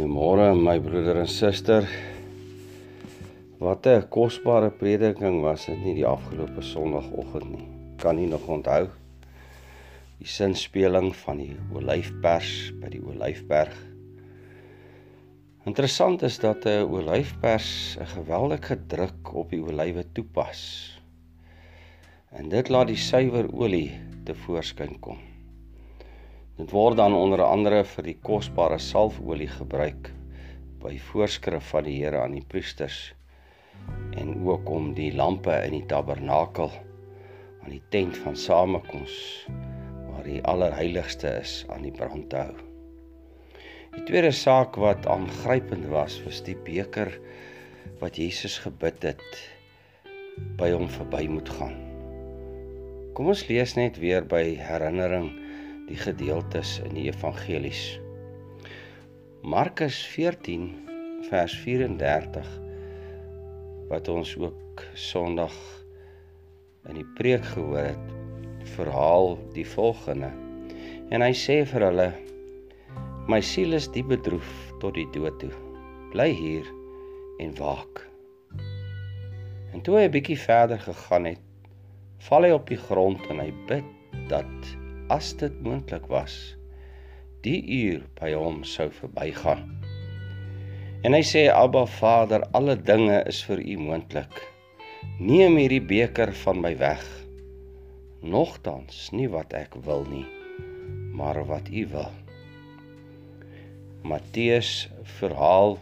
Goeiemôre my broeder en suster. Wat 'n kosbare prediking was dit nie die afgelope Sondagoggend nie. Kan nie nog onthou die sinspeling van die olyfpers by die olyfberg. Interessant is dat 'n olyfpers 'n geweldige druk op die olywe toepas. En dit laat die suiwer olie te voorskyn kom. Dit word dan onder andere vir die kosbare salfolie gebruik by voorskrif van die Here aan die priesters en ook om die lampe in die tabernakel aan die tent van samekoms waar die allerheiligste is aan die brand te hou. Die tweede saak wat aangrypend was, was die beker wat Jesus gebid het by hom verby moet gaan. Kom ons lees net weer by herinnering die gedeeltes in die evangelies. Markus 14 vers 34 wat ons ook Sondag in die preek gehoor het, verhaal die volgende. En hy sê vir hulle: My siel is diep bedroef tot die dood toe. Bly hier en waak. En toe hy 'n bietjie verder gegaan het, val hy op die grond en hy bid dat as dit moontlik was die uur by hom sou verbygaan. En hy sê Abba Vader alle dinge is vir u moontlik neem hierdie beker van my weg. Nogtans nie wat ek wil nie maar wat u wil. Matteus verhaal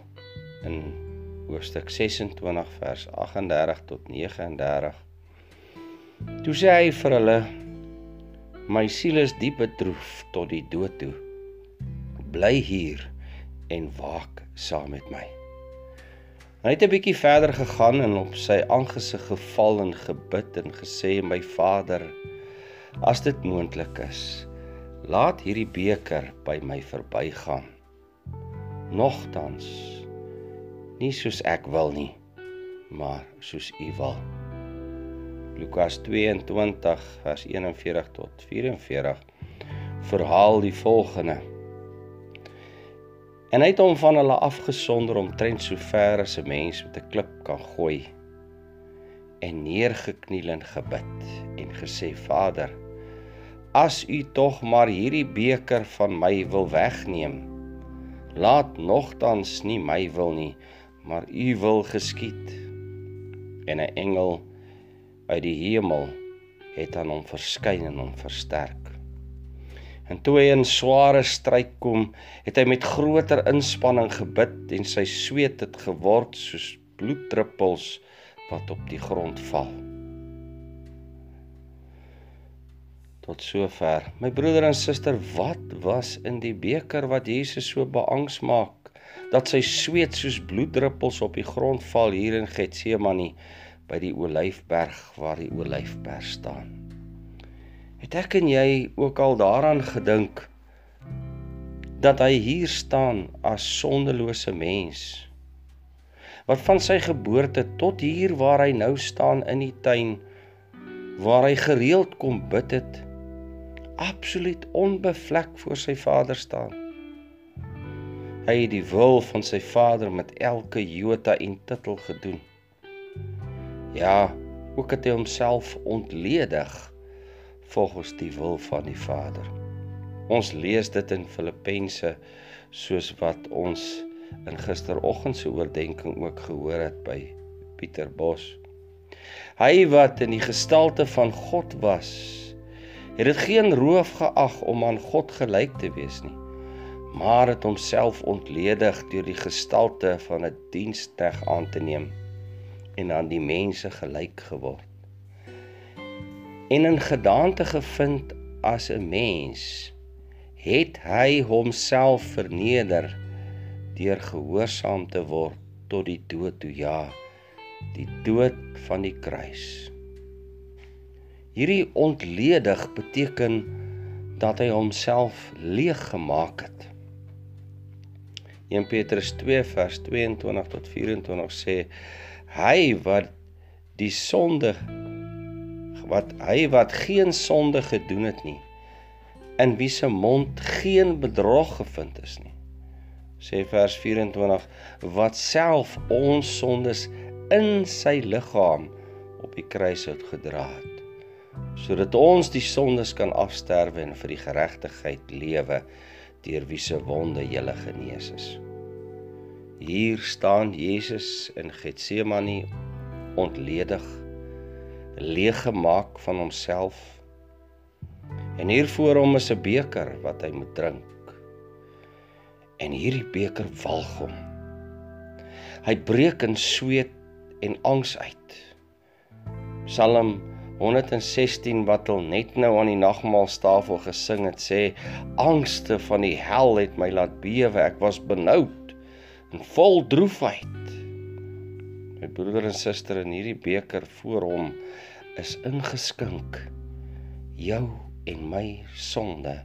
in hoofstuk 26 vers 38 tot 39 Toe sê hy vir hulle My siel is diep bedroef tot die dood toe. Bly hier en waak saam met my. Hy het 'n bietjie verder gegaan en op sy aangesig geval en gebid en gesê: "My Vader, as dit moontlik is, laat hierdie beker by my verbygaan. Nogtans nie soos ek wil nie, maar soos U wil." Lukas 22 vers 41 tot 44 verhaal die volgende. En hy het hom van hulle afgesonder omtrent so ver as 'n mens met 'n klip kan gooi en neergekniel en gebid en gesê Vader as u tog maar hierdie beker van my wil wegneem laat nogtans nie my wil nie maar u wil geskied en 'n engel uit die hemel het aan hom verskyn en hom versterk. En toe hy in sware stryd kom, het hy met groter inspanning gebid en sy sweet het geword soos bloeddruppels wat op die grond val. Tot sover. My broeder en suster, wat was in die beker wat Jesus so beangs maak dat sy sweet soos bloeddruppels op die grond val hier in Getsemane? By die olyfberg waar die olyfberg staan. Het ek en jy ook al daaraan gedink dat hy hier staan as sondelose mens? Wat van sy geboorte tot hier waar hy nou staan in die tuin waar hy gereeld kom bid het, absoluut onbevlek voor sy Vader staan. Hy het die wil van sy Vader met elke jota en tittel gedoen. Ja, ook het hy homself ontledig volgens die wil van die Vader. Ons lees dit in Filippense soos wat ons in gisteroggend se oordeenking ook gehoor het by Pieter Bos. Hy wat in die gestalte van God was, het dit geen roof geag om aan God gelyk te wees nie, maar het homself ontledig deur die gestalte van 'n diensknegt aan te neem en aan die mense gelyk geword. En in gedaante gevind as 'n mens, het hy homself verneder deur gehoorsaam te word tot die dood toe ja, die dood van die kruis. Hierdie ontledig beteken dat hy homself leeg gemaak het. 1 Petrus 2 vers 22 tot 24 sê hy wat die sonde wat hy wat geen sonde gedoen het nie in wie se mond geen bedrog gevind is nie sê vers 24 wat self ons sondes in sy liggaam op die kruis het gedra het sodat ons die sondes kan afsterwe en vir die geregtigheid lewe deur wie se wonde jy genees is. Hier staan Jesus in Getsemane ontledig, leeg gemaak van homself. En hier voor hom is 'n beker wat hy moet drink. En hierdie beker walg hom. Hy breek in sweet en angs uit. Psalm 116 wat al net nou aan die nagmaalstafel gesing het sê angste van die hel het my laat bewe ek was benoud en vol droefheid my broeder en suster in hierdie beker voor hom is ingeskink jou en my sonde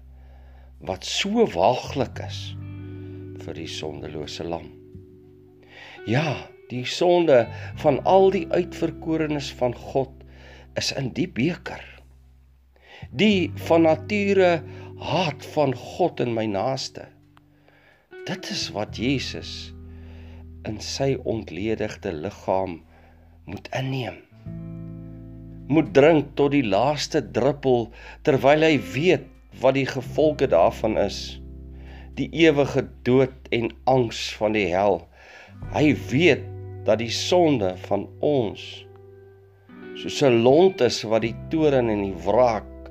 wat so waaglik is vir die sondelose lam ja die sonde van al die uitverkorenes van God is in die beker. Die van nature haat van God in my naaste. Dit is wat Jesus in sy ontledigde liggaam moet inneem. Moet drink tot die laaste druppel terwyl hy weet wat die gevolge daarvan is. Die ewige dood en angs van die hel. Hy weet dat die sonde van ons soos 'n lont is wat die toren en die wraak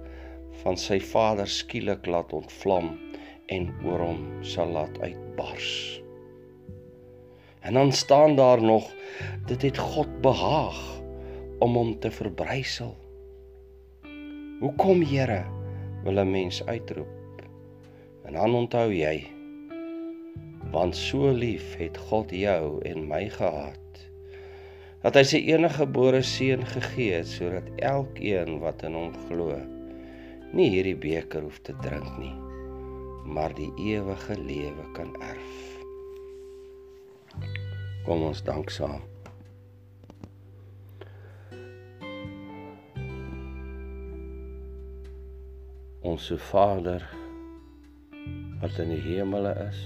van sy vader skielik laat ontvlam en oor hom sal laat uitbars. En dan staan daar nog dit het God behaag om hom te verbrysel. Hoekom Here wil 'n mens uitroep? En dan onthou jy want so lief het God jou en my gehad dat hy sy enige gebore seun gegee het sodat elkeen wat in hom glo nie hierdie beker hoef te drink nie maar die ewige lewe kan erf kom ons dank saam ons Vader wat in die hemele is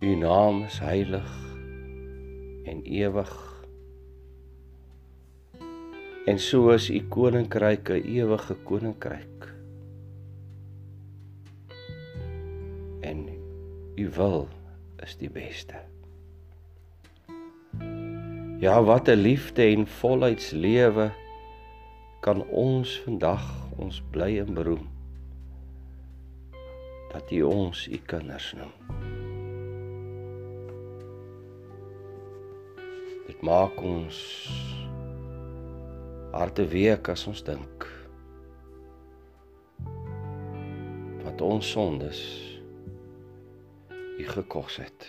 U naam is heilig en ewig. En so is u koninkryk 'n ewige koninkryk. En u wil is die beste. Ja, wat 'n liefde en volheidslewe kan ons vandag ons bly en beroem dat U ons U kinders noem. Dit maak ons harte week as ons dink wat ons sondes u gekos het.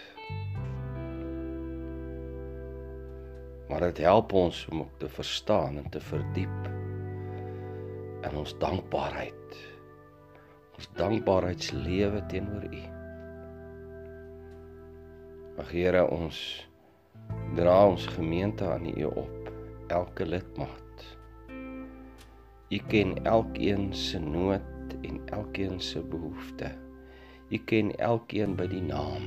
Maar dit help ons om ook te verstaan en te verdiep in ons dankbaarheid. Ons dankbaarheidslewe teenoor u. Ag Here, ons dra ons gemeente aan U op, elke lidmaat. U ken elkeen se nood en elkeen se behoefte. U ken elkeen by die naam.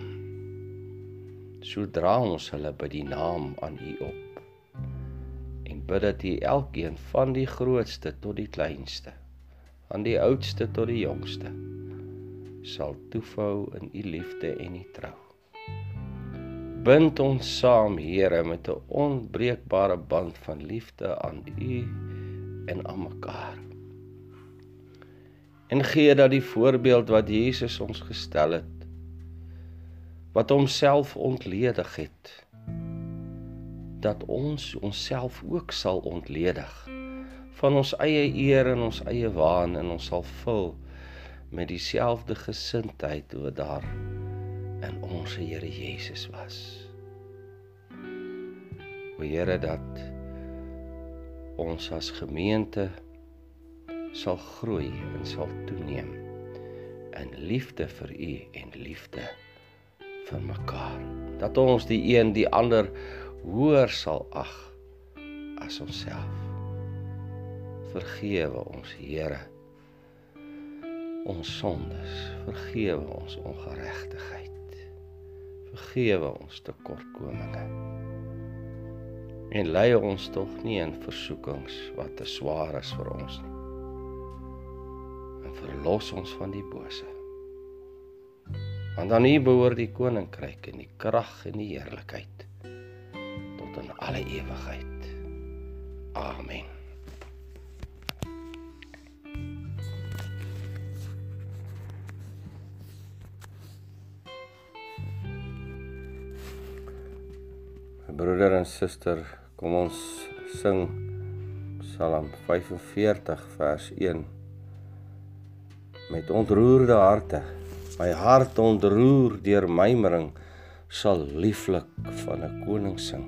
Sodra ons hulle by die naam aan U op en bid dat U elkeen van die grootste tot die kleinste, aan die oudste tot die jongste sal toefou in U liefde en U trou bind ons saam, Here, met 'n onbreekbare band van liefde aan U en aan mekaar. En gee dat die voorbeeld wat Jesus ons gestel het, wat homself ontledig het, dat ons onsself ook sal ontledig van ons eie eer en ons eie waan en ons sal vul met dieselfde gesindheid wat daar in ons Here Jesus was. O Here dat ons as gemeente sal groei en sal toeneem in liefde vir U en liefde vir mekaar. Dat ons die een die ander hoër sal ag as onsself. Vergewe ons Here ons sondes, vergewe ons ongeregtigheid. Vergewe ons tekortkominge. En lei ons tog nie in versoekings wat te swaar is vir ons nie. Verlos ons van die bose. Want aan U behoort die koninkryk en die krag en die heerlikheid tot in alle ewigheid. Amen. Broeder en suster, kom ons sing Psalm 45 vers 1 met ontroerde harte. My hart ontroer deur mymering sal lieflik van 'n koning sing.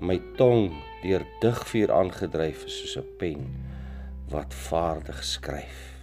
My tong deur digvuur aangedryf soos 'n pen wat vaardig skryf.